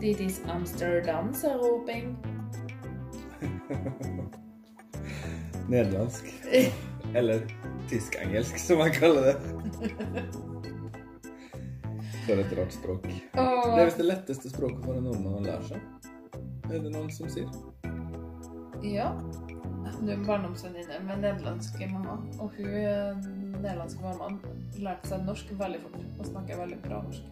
Dit is Amsterdam, sa roping. Nederlandsk. Eller tysk-engelsk, som man kaller det. For et rart språk. Det er visst det letteste språket for en nordmann å lære seg. Er det noen som sier? Ja. Du er barndomsvenninne med nederlandsk mamma, og hun eh, nederlandske mammaen lærte seg norsk veldig fort og snakker veldig bra norsk.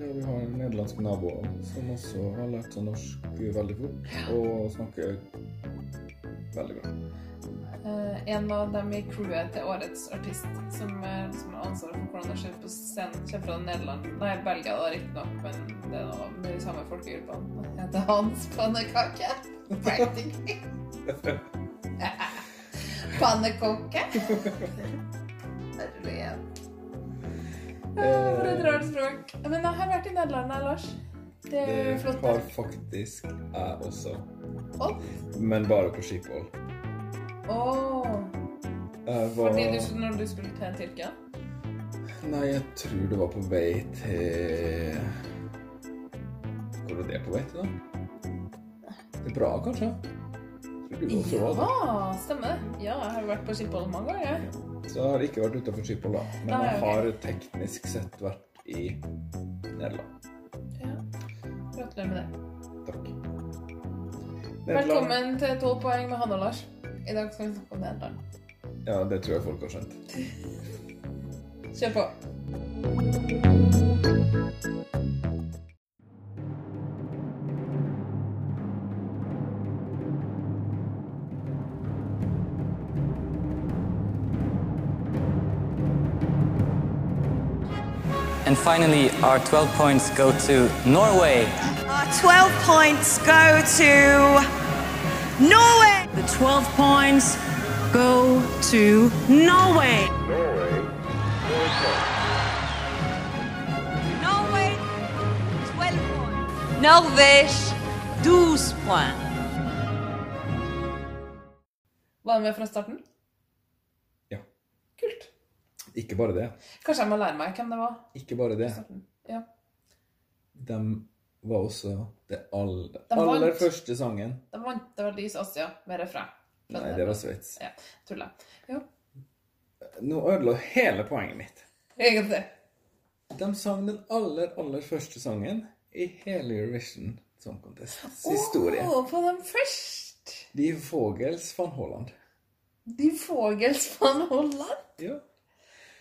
Ja, vi har en nederlandsk nabo som også har lært seg norsk veldig fort, og snakker veldig bra. Uh, en av dem i crewet til årets artist, som liksom har ansvaret for hvordan det skjer på scenen, kommer fra Nederland Nei, Belgia, da, riktignok, men det er noe med de samme folkegruppene. Jeg heter Hans Pannekake. Practically. Pannekake. Herlighet. Ja, For et rart språk. Men jeg har vært i Nederland, Lars. Det er jo Det flott. har faktisk jeg også, Å, men bare på Schiphol. Oh. Var Fordi du, når du skulle til Tyrkia? Nei, jeg tror det var på vei til Hvor var det på vei til, da? Til Praha, kanskje? Det. Ja, stemmer det. Ja, jeg har vært på Schiphol mange ganger. Så jeg har ikke vært utenfor Schiphol, da. Men Nei, jeg har teknisk sett vært i Nederland. Ja. Gratulerer med det. Takk. Nederland. Velkommen til 12 poeng med Hanne og Lars. I dag skal vi snakke om Nederland. Ja, det tror jeg folk har skjønt. Kjør på. And finally, our 12 points go to Norway. Our 12 points go to Norway. The 12 points go to Norway. Norway, 12 points. Norvège, 12 points. Var du med fra starten? Ikke bare det. Kanskje jeg må lære meg hvem det var? Ikke bare det. Ja. De var også det aller, De aller første sangen. De vant det var Lys Asia med refreng. Nei, det var Sveits. Ja, tulla. Jo. Nå ødela hele poenget mitt. Egentlig. De sang den aller, aller første sangen i hele Eurovision Song Contests historie. Åh, på dem først! De Vogels van Holland. De Vogels van Holland. Ja.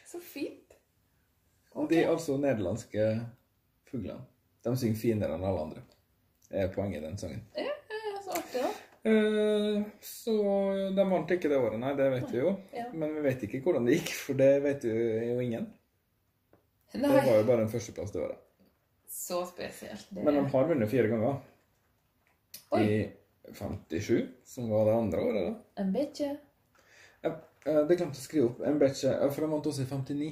Så fint. De altså nederlandske fuglene. De synger finere enn alle andre. Det er poenget i den sangen. Ja, ja, så artig, da. Eh, Så de vant ikke det året, nei, det vet vi jo. Ja. Men vi vet ikke hvordan det gikk, for det vet jo ingen. Det var jo bare en førsteplass det året. så spesielt. Det... Men de har vunnet fire ganger. Oi. I 57, som var det andre året, da. En bikkje. Ja, det glemte jeg å skrive opp. En bitch, for han vant også i 59.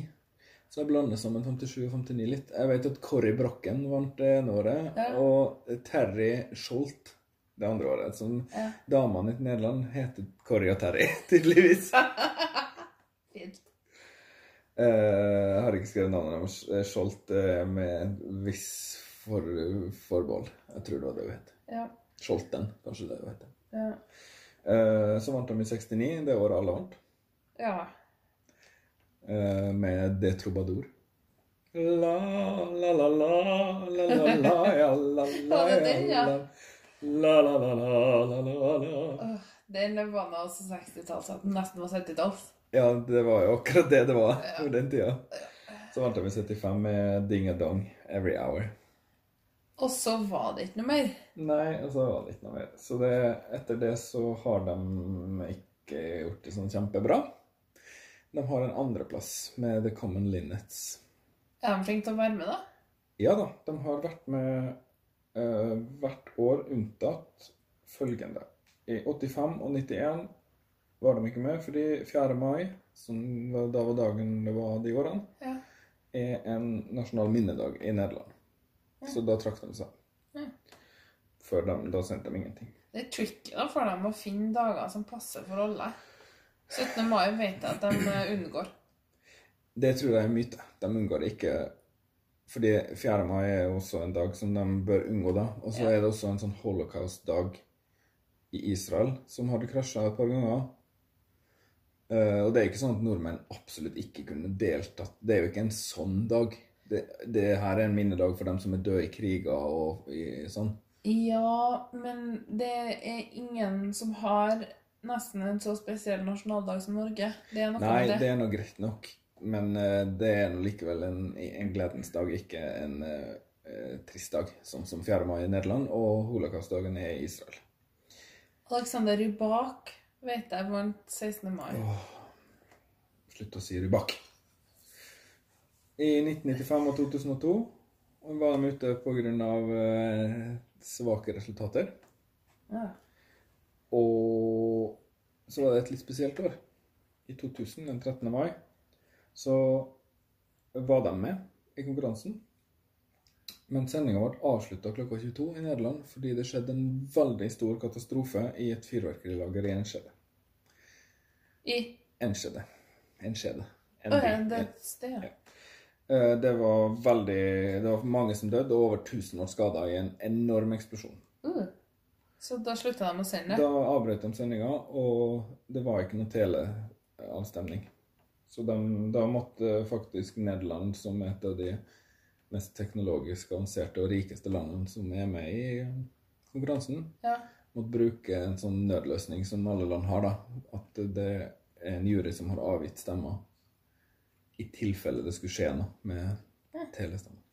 Så jeg blander sammen 57 og 59 litt. Jeg vet at Corrie Brokken vant det ene året, Ja. og Terry Scholt det andre året. Som Ja. damene i Nederland heter Corrie og Terry, tydeligvis. Fint. Eh, Jeg har ikke skrevet navnet deres. Eh, Scholt eh, med en viss for, forbehold. Jeg tror det var det hun het. Ja. Scholten, kanskje det hun heter. Ja. Eh, Så vant de i 69, det året alle vant. Ja. Uh, med Det Troubadour. La, la, la, la, la, la, la, ja, la, la, ja? la, la, la, la, la, la, la, la. Den var nå også 60-tall, så at den nesten var 70-talls. Ja, det var jo akkurat det det var for den tida. Så vant vi 75 med Ding and Dong Every Hour. Og så var det ikke noe mer. Nei, og så var det ikke noe mer. Så det, etter det så har de ikke gjort det sånn kjempebra. De har en andreplass med The Common Linnets. Er de flinke til å være med, da? Ja da, de har vært med uh, hvert år unntatt følgende. I 85 og 91 var de ikke med, fordi 4. mai, som var, da var dagen det var de årene, Ja. er en nasjonal minnedag i Nederland. Så da trakk de seg. Ja. Før de, da sendte de ingenting. Det er tricky da for dem å finne dager som passer for alle. 17. mai vet jeg at de eh, unngår. Det tror jeg er myte. De unngår det ikke Fordi 4. mai er jo også en dag som de bør unngå, da. Og så Ja. er det også en sånn holocaust-dag i Israel som hadde krasja et par ganger. Uh, og det er ikke sånn at nordmenn absolutt ikke kunne deltatt. Det er jo ikke en sånn dag. Det, det her er en minnedag for dem som er døde i kriger og i, sånn. Ja, men det er ingen som har nesten en så spesiell nasjonaldag som Norge. Det er noe Nei, med det det. er nå greit nok. Men uh, det er nå likevel en, en gledens dag, ikke en eh, trist dag, sånn som 4. mai i Nederland og holocaustdagen er i Israel. Alexander Rybak vet jeg vant 16. mai. Slutt å si Rybak. I 1995 og 2002 var de ute pga. Svake resultater. Ja. Og så var det et litt spesielt år. I 2000, den 13. mai, så var de med i konkurransen. Men sendinga ble avslutta klokka 22 i Nederland fordi det skjedde en veldig stor katastrofe i et fyrverkerilager i Enskede. I Enskede. Enskede. Å ja, det sted, ja. Eh, Det var veldig Det var mange som døde, og over 1000 år skada i en enorm eksplosjon. Uh. Så da slutta de å sende? Da avbrøt de sendinga, og det var ikke noe teleavstemning. Så de, da måtte faktisk Nederland, som et av de mest teknologisk avanserte og rikeste landene som er med i konkurransen, Ja. måtte bruke en sånn nødløsning som alle land har, da. At det er en jury som har avgitt stemmer i tilfelle det skulle skje noe med telestemmer.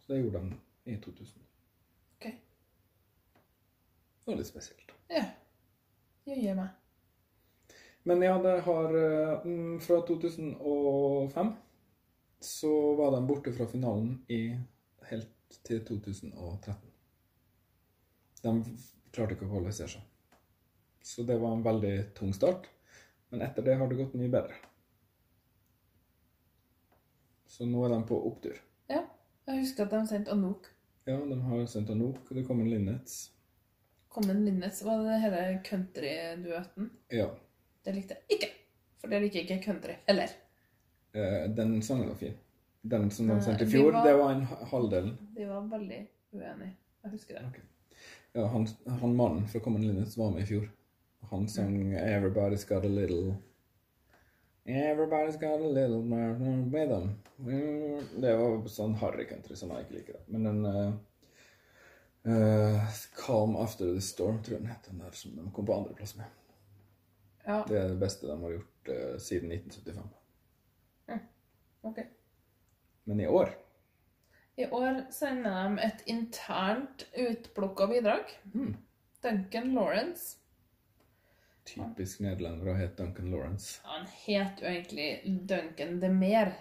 Så det gjorde de i 2000. Det var litt spesielt. Ja. Jøye meg. Men ja, det har eh, mm, Fra 2005 så var de borte fra finalen i helt til 2013. De klarte ikke å kvalifisere seg. Så det var en veldig tung start. Men etter det har det gått mye bedre. Så nå er de på opptur. Ja. Jeg husker at de sendte Anouk. Ja, de har sendt Anouk, det kommer Linnets. Common Linnets var det hele country-duetten. Ja. Det likte jeg ikke. For det liker ikke country heller. eh, Den sangen var fin. Den som de Eh, sendte i vi fjor, var- det var en halvdelen. halvdel. De var veldig uenige. Jeg husker det. Okay. Ja, han, han mannen fra Common Linnets var med i fjor. Han sang 'Everybody's Got a Little' Everybody's got a little more with them. Mm, Det var sånn harry country som jeg ikke liker. Men den uh, eh, 'Calm After the Storm' tror jeg den heter, den der som de kom på andreplass med. Ja, Det er det beste de har gjort eh, siden 1975. ok. Men i år I år sender de et internt utplukka bidrag. Duncan Lawrence. Typisk nederlendere hete Duncan Lawrence. Han het jo egentlig Duncan de Mer.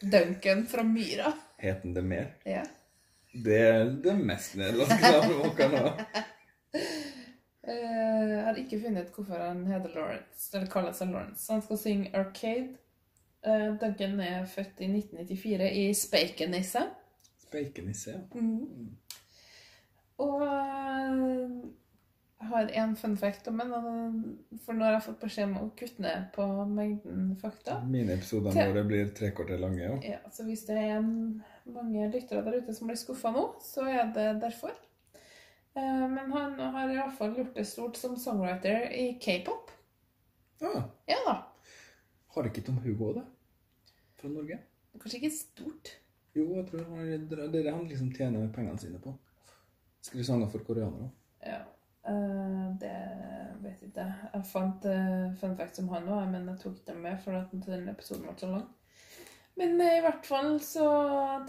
Duncan fra Myra. Het han det mer? Ja. Det er det mest nederlandske navnet ha. Eh, Jeg har ikke funnet ut hvorfor han heter Lawrence, eller kaller seg Lawrence. Han skal synge Arcade. Eh, Duncan er født i 1994 i Speikenisse. Speikenisse, ja. Og eh, jeg har en fun fact om den. og- For nå har jeg fått beskjed om å kutte ned på mengden fakta. Mine episoder det blir tre kvarter lange, ja. Ja, så hvis det er mange lyttere der ute som blir skuffa nå, så er det derfor. Eh, Men han har iallfall gjort det stort som songwriter i k-pop. Ja. Ja da. har ikke Tom Hugo det? Fra Norge? Kanskje ikke stort. Jo, jeg tror han, det er det han liksom tjener pengene sine på. Skriver sanger for koreanere. Ja. Uh, det vet jeg ikke. Jeg fant uh, fun facts om han òg, men jeg tok dem med for at den episoden ble så lang. Men eh, i hvert fall så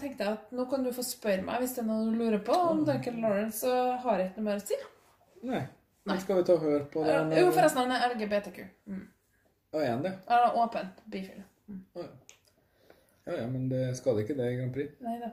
tenkte jeg at nå kan du få spørre meg hvis det er noe du lurer på om Duncan Lawrence, så har jeg ikke noe mer å si. Nei. Nei. Men skal vi ta og høre på den? Jo, forresten, han er LGBTQ. Mm. Ja, igjen det. Ja, er åpen. Bifil. Mm. ja. ja, ja, men det skader ikke det i Grand Prix. Nei da.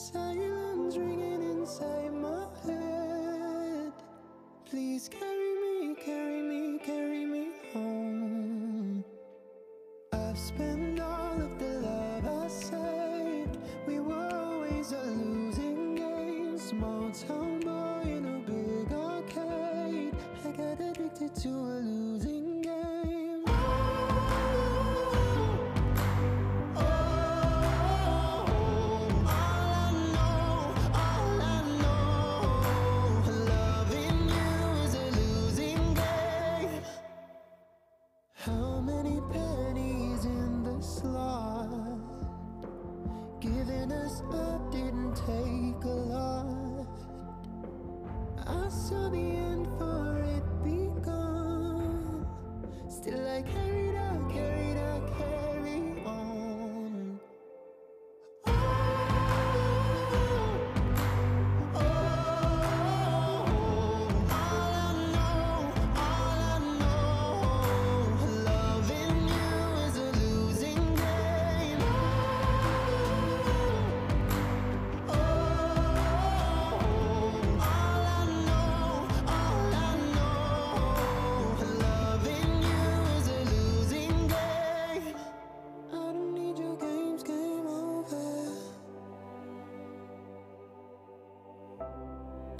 Silence ringing inside my head. Please carry Still, I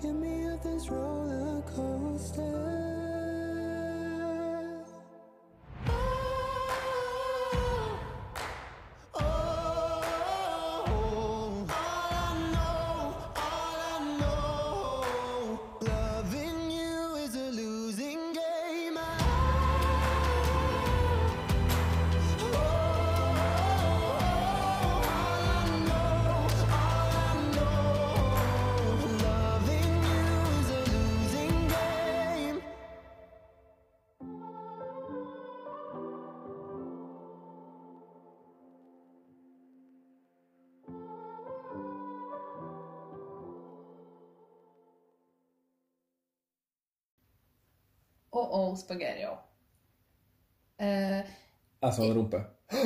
Get me off this roller coaster. Og spagerio. Uh, Jeg sa en rumpe.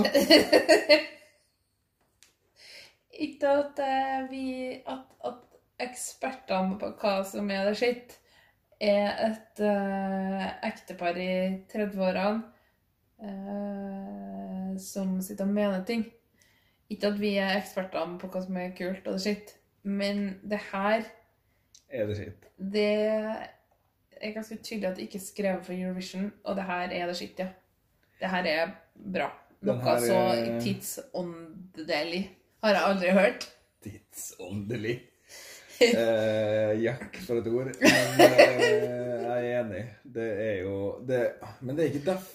ikke at uh, vi at, at ekspertene på hva som er det skitt, er et uh, ektepar i 30-årene eh, som sitter og mener ting. Ikke at vi er ekspertene på hva som er kult og det skitt, men det her Er det skitt? Det er ganske tydelig at det ikke er skrevet for Eurovision, og det her er det skittige. ja. Det her er bra. Noe så er- tidsåndelig har jeg aldri hørt. Tidsåndelig. Eh, jakk for et ord. Men eh, jeg er enig. Det er jo det, Men det er ikke derf,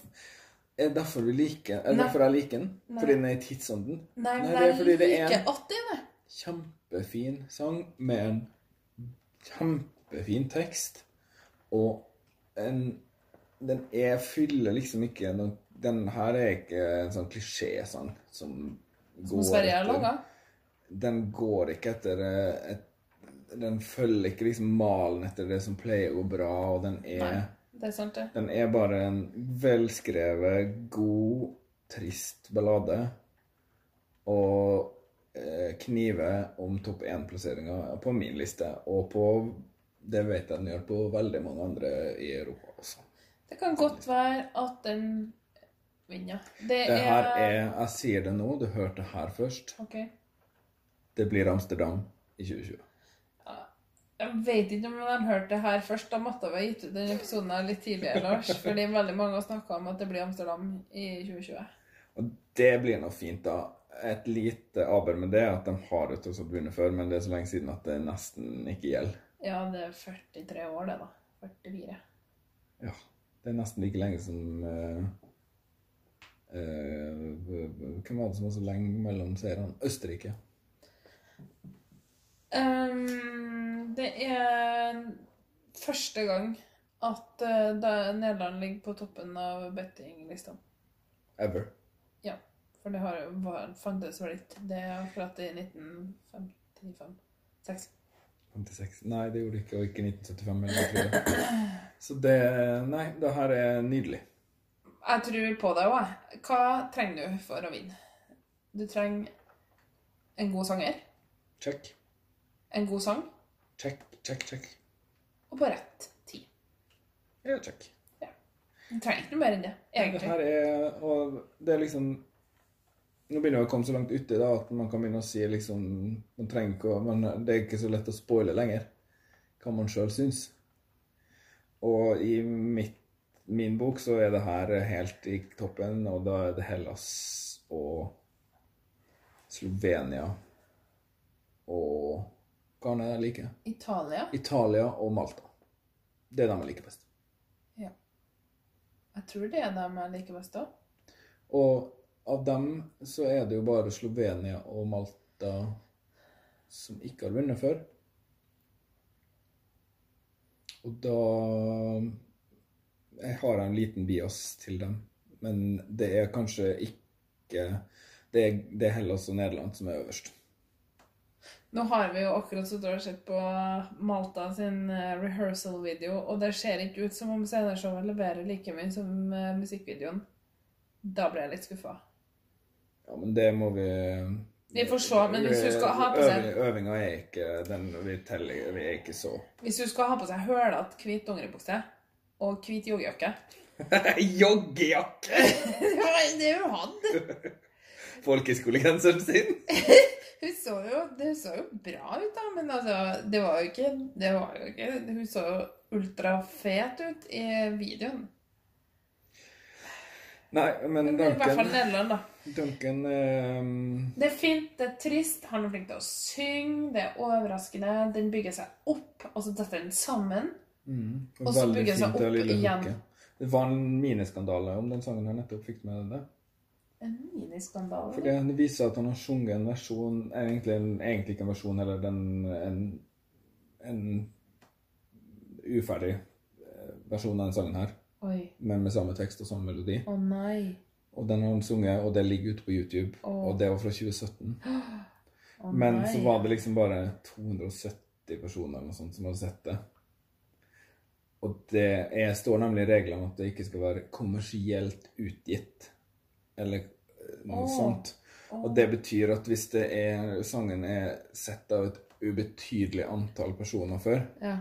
er derfor vi liker Er derfor jeg liker den? Nei. Fordi den er i tidsånden? Nei, men det er fordi det er en kjempefin sang med en kjempefin tekst. Og en Den er fyller liksom ikke noe Den her er ikke en sånn klisjésang som Som Sverige har laga. den går ikke etter eh, et, Den følger ikke liksom malen etter det som pleier å gå bra, og den er, Nei, det er sant, det. den er bare en velskrevet, god, trist ballade. Og eh, kniver om topp én-plasseringa på min liste, og på Det vet jeg den gjør på veldig mange andre i Europa også. Det kan godt være at den vinner. Det, Det her er Jeg sier det nå, du hørte det her først. Okay. Det blir Amsterdam i 2020. Jeg vet ikke om de hørte det her først. Da måtte vi ha gitt ut den episoden her litt tidligere, Lars. Fordi veldig mange har snakka om at det blir Amsterdam i 2020. Og det blir nå fint, da. Et lite aber med det er at de har tross alt vunnet før, men det er så lenge siden at det nesten ikke gjelder. Ja, det er 43 år, det, da. 44. Ja. Det er nesten like lenge som uh, uh, Hvem var det som var så lenge mellom seriene? Østerrike. Um, det er første gang at uh, Nederland ligger på toppen av bettinglista. Ever. Ja, for det har, var, fantes vel ikke det er akkurat i 1950 95. 6. 56. Nei, det gjorde det ikke, og ikke 1975. Eller, hva tror jeg. Så det Nei, det her er nydelig. Jeg tror på deg òg. Hva trenger du for å vinne? Du trenger en god sanger, Check. en god sang, Check, check, check. og på rett tid. Ja, check. Ja. Du trenger ikke noe mer enn det, egentlig. Det her er Og det er liksom Nå begynner vi å komme så langt uti at man kan begynne å si liksom man trenger ikke å, Men Det er ikke så lett å spoile lenger hva man sjøl syns. Og i mitt, min bok så er det her helt i toppen, og da er det Hellas og Slovenia og Hva annet jeg liker? Italia. Italia og Malta. Det er dem jeg liker best. Jeg tror det er dem jeg liker best òg. Og av dem så er det jo bare Slovenia og Malta som ikke har vunnet før. Og da Jeg har en liten bias til dem, men det er kanskje ikke Det er, det er Hellas og Nederland som er øverst. Nå har vi jo akkurat sittet og sett på Malta sin eh, rehearsal-video, og det ser ikke ut som om sceneshowet leverer like mye som eh, musikkvideoen. Da ble jeg litt skuffa. Ja, men det må vi Vi får se, men hvis du skal ha på seg- Øving- Øvinga er ikke den vi teller Vi er ikke så Hvis du skal ha på seg hølete hvit dongeribukse og hvit joggejakke Joggejakke! Det var det hun hadde! Folkehøyskolegenseren sin. Hun så jo, det så jo bra ut, da, men altså Det var jo ikke, det var jo ikke Hun så jo ultrafet ut i videoen. Nei, men Men i hvert fall Duncan, Nederland, da. Duncan ehm, Det er fint, det er trist, han er flink til å synge, det er overraskende, den bygger seg opp, og så detter den sammen. mm, Og så bygger den seg det opp lille igjen. hooket. Det var en miniskandale om den sangen her nettopp. Fikk du med det? En miniskandale. For det viser at han har sunget en versjon Egentlig, egentlig ikke en versjon, eller den, en, en uferdig eh, versjon av den sangen her, Oi. men med samme tekst og samme melodi. Å nei. Og den har hun sunget, og det ligger ute på YouTube. Åh. Og det var fra 2017. Å Men så var det liksom bare 270 personer eller noe sånt som hadde sett det. Og det er, står nemlig i reglene at det ikke skal være kommersielt utgitt. Eller eh, noe Åh. sånt. Og det betyr at hvis det er, sangen er sett av et ubetydelig antall personer før, Ja.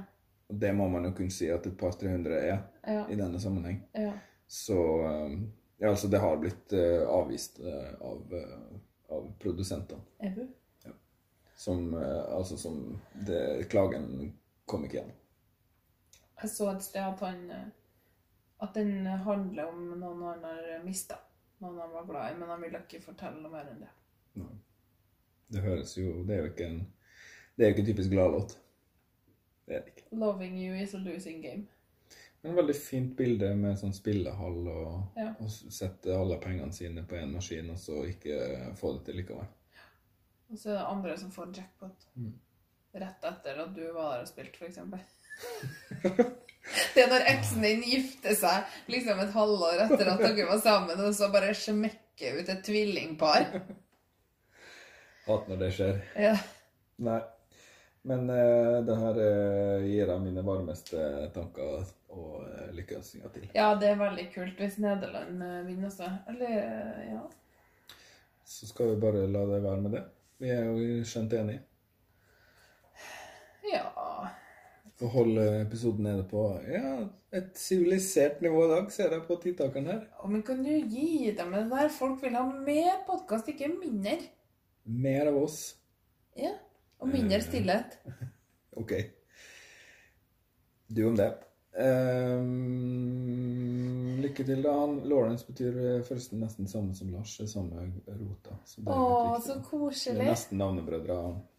Det må man jo kunne si at et par-tre hundre er Ja. i denne sammenheng, ja. så eh, Ja, altså, det har blitt eh, avvist eh, av, eh, av produsentene. Ebu? Som eh, Altså som det, Klagen kom ikke igjen. Jeg så et sted at han At den handler om noen han har mista. Noen han var glad i, men han ville ikke fortelle noe mer enn det. Det høres jo Det er jo ikke en Det er jo ikke en typisk gladlåt. Det er det ikke. 'Loving you is a losing game'. En veldig fint bilde med sånn spillehall og, Ja. og sette alle pengene sine på én maskin, og så ikke få det til likevel. Og så er det andre som får jackpot. Mm. Rett etter at du var der og spilte, f.eks. det er når eksen din gifter seg liksom et halvår etter at dere var sammen, og så bare smekker ut et tvillingpar. Hater når det skjer. Ja. Nei. Men uh, det her uh, gir jeg mine varmeste tanker og uh, lykkeønskninger til. ja, det er veldig kult hvis Nederland eh, vinner også. Eller, eh, ja. Så skal vi bare la det være med det. Vi er jo skjønt enige. Ja Og holde episoden nede på ja, et sivilisert nivå i dag, ser jeg på tidtakeren her. Å, Men kan du gi dem det der? Folk vil ha mer podkast, ikke mindre. Mer av oss. Ja. Og mindre stillhet. Ok. Du om det. Um, lykke til, da. Lawrence betyr først forresten nesten samme som Lars. Det er samme rota. Så det er Åh, litt så Det er nesten navnebrødre.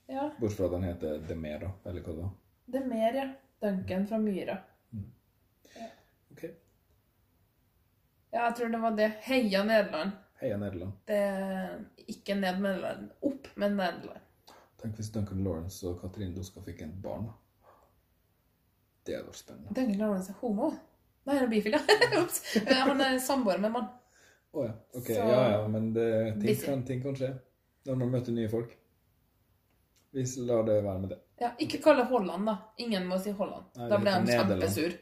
Ja. bortsett fra at han heter Demera, eller hva det var. Det er ja. Duncan fra Myra. Ok. Ja, jeg tror det var det. Heia Nederland. Heia Nederland. Det ikke ned Nederland. Opp med Nederland. Tenk hvis Duncan Lawrence og Katrine Doska fikk en barn. Det hadde vært spennende. Duncan Lawrence er homo. Nei, han er bifil, ja. Han er samboer med en mann. Å ja. Ok, Så- ja ja, men det, ting, kan, ting kan skje når man møter nye folk. Vi lar det være med det. Ja, ikke kalle Holland, da. Ingen må si Holland. Nei, da blir han kjempesur.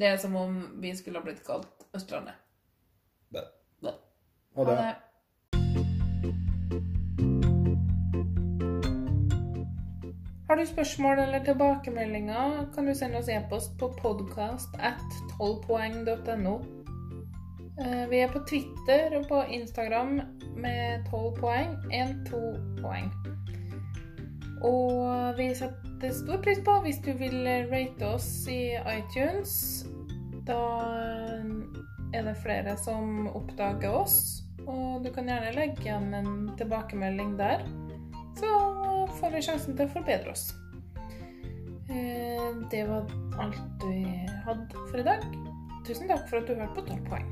Det er som om vi skulle ha blitt kalt Østlandet. det. Det. Ha det. Ha det. Har du spørsmål eller tilbakemeldinger, kan du sende oss e-post på podcast at 12poeng.no. Eh, Vi er på Twitter og på Instagram med 12 poeng, 1-2 poeng. Og vi setter stor pris på hvis du vil rate oss i iTunes. Da er det flere som oppdager oss, og du kan gjerne legge igjen en tilbakemelding der. Så får vi sjansen til å forbedre oss. Eh, Det var alt vi hadde for i dag. Tusen takk for at du hørte på 12 poeng.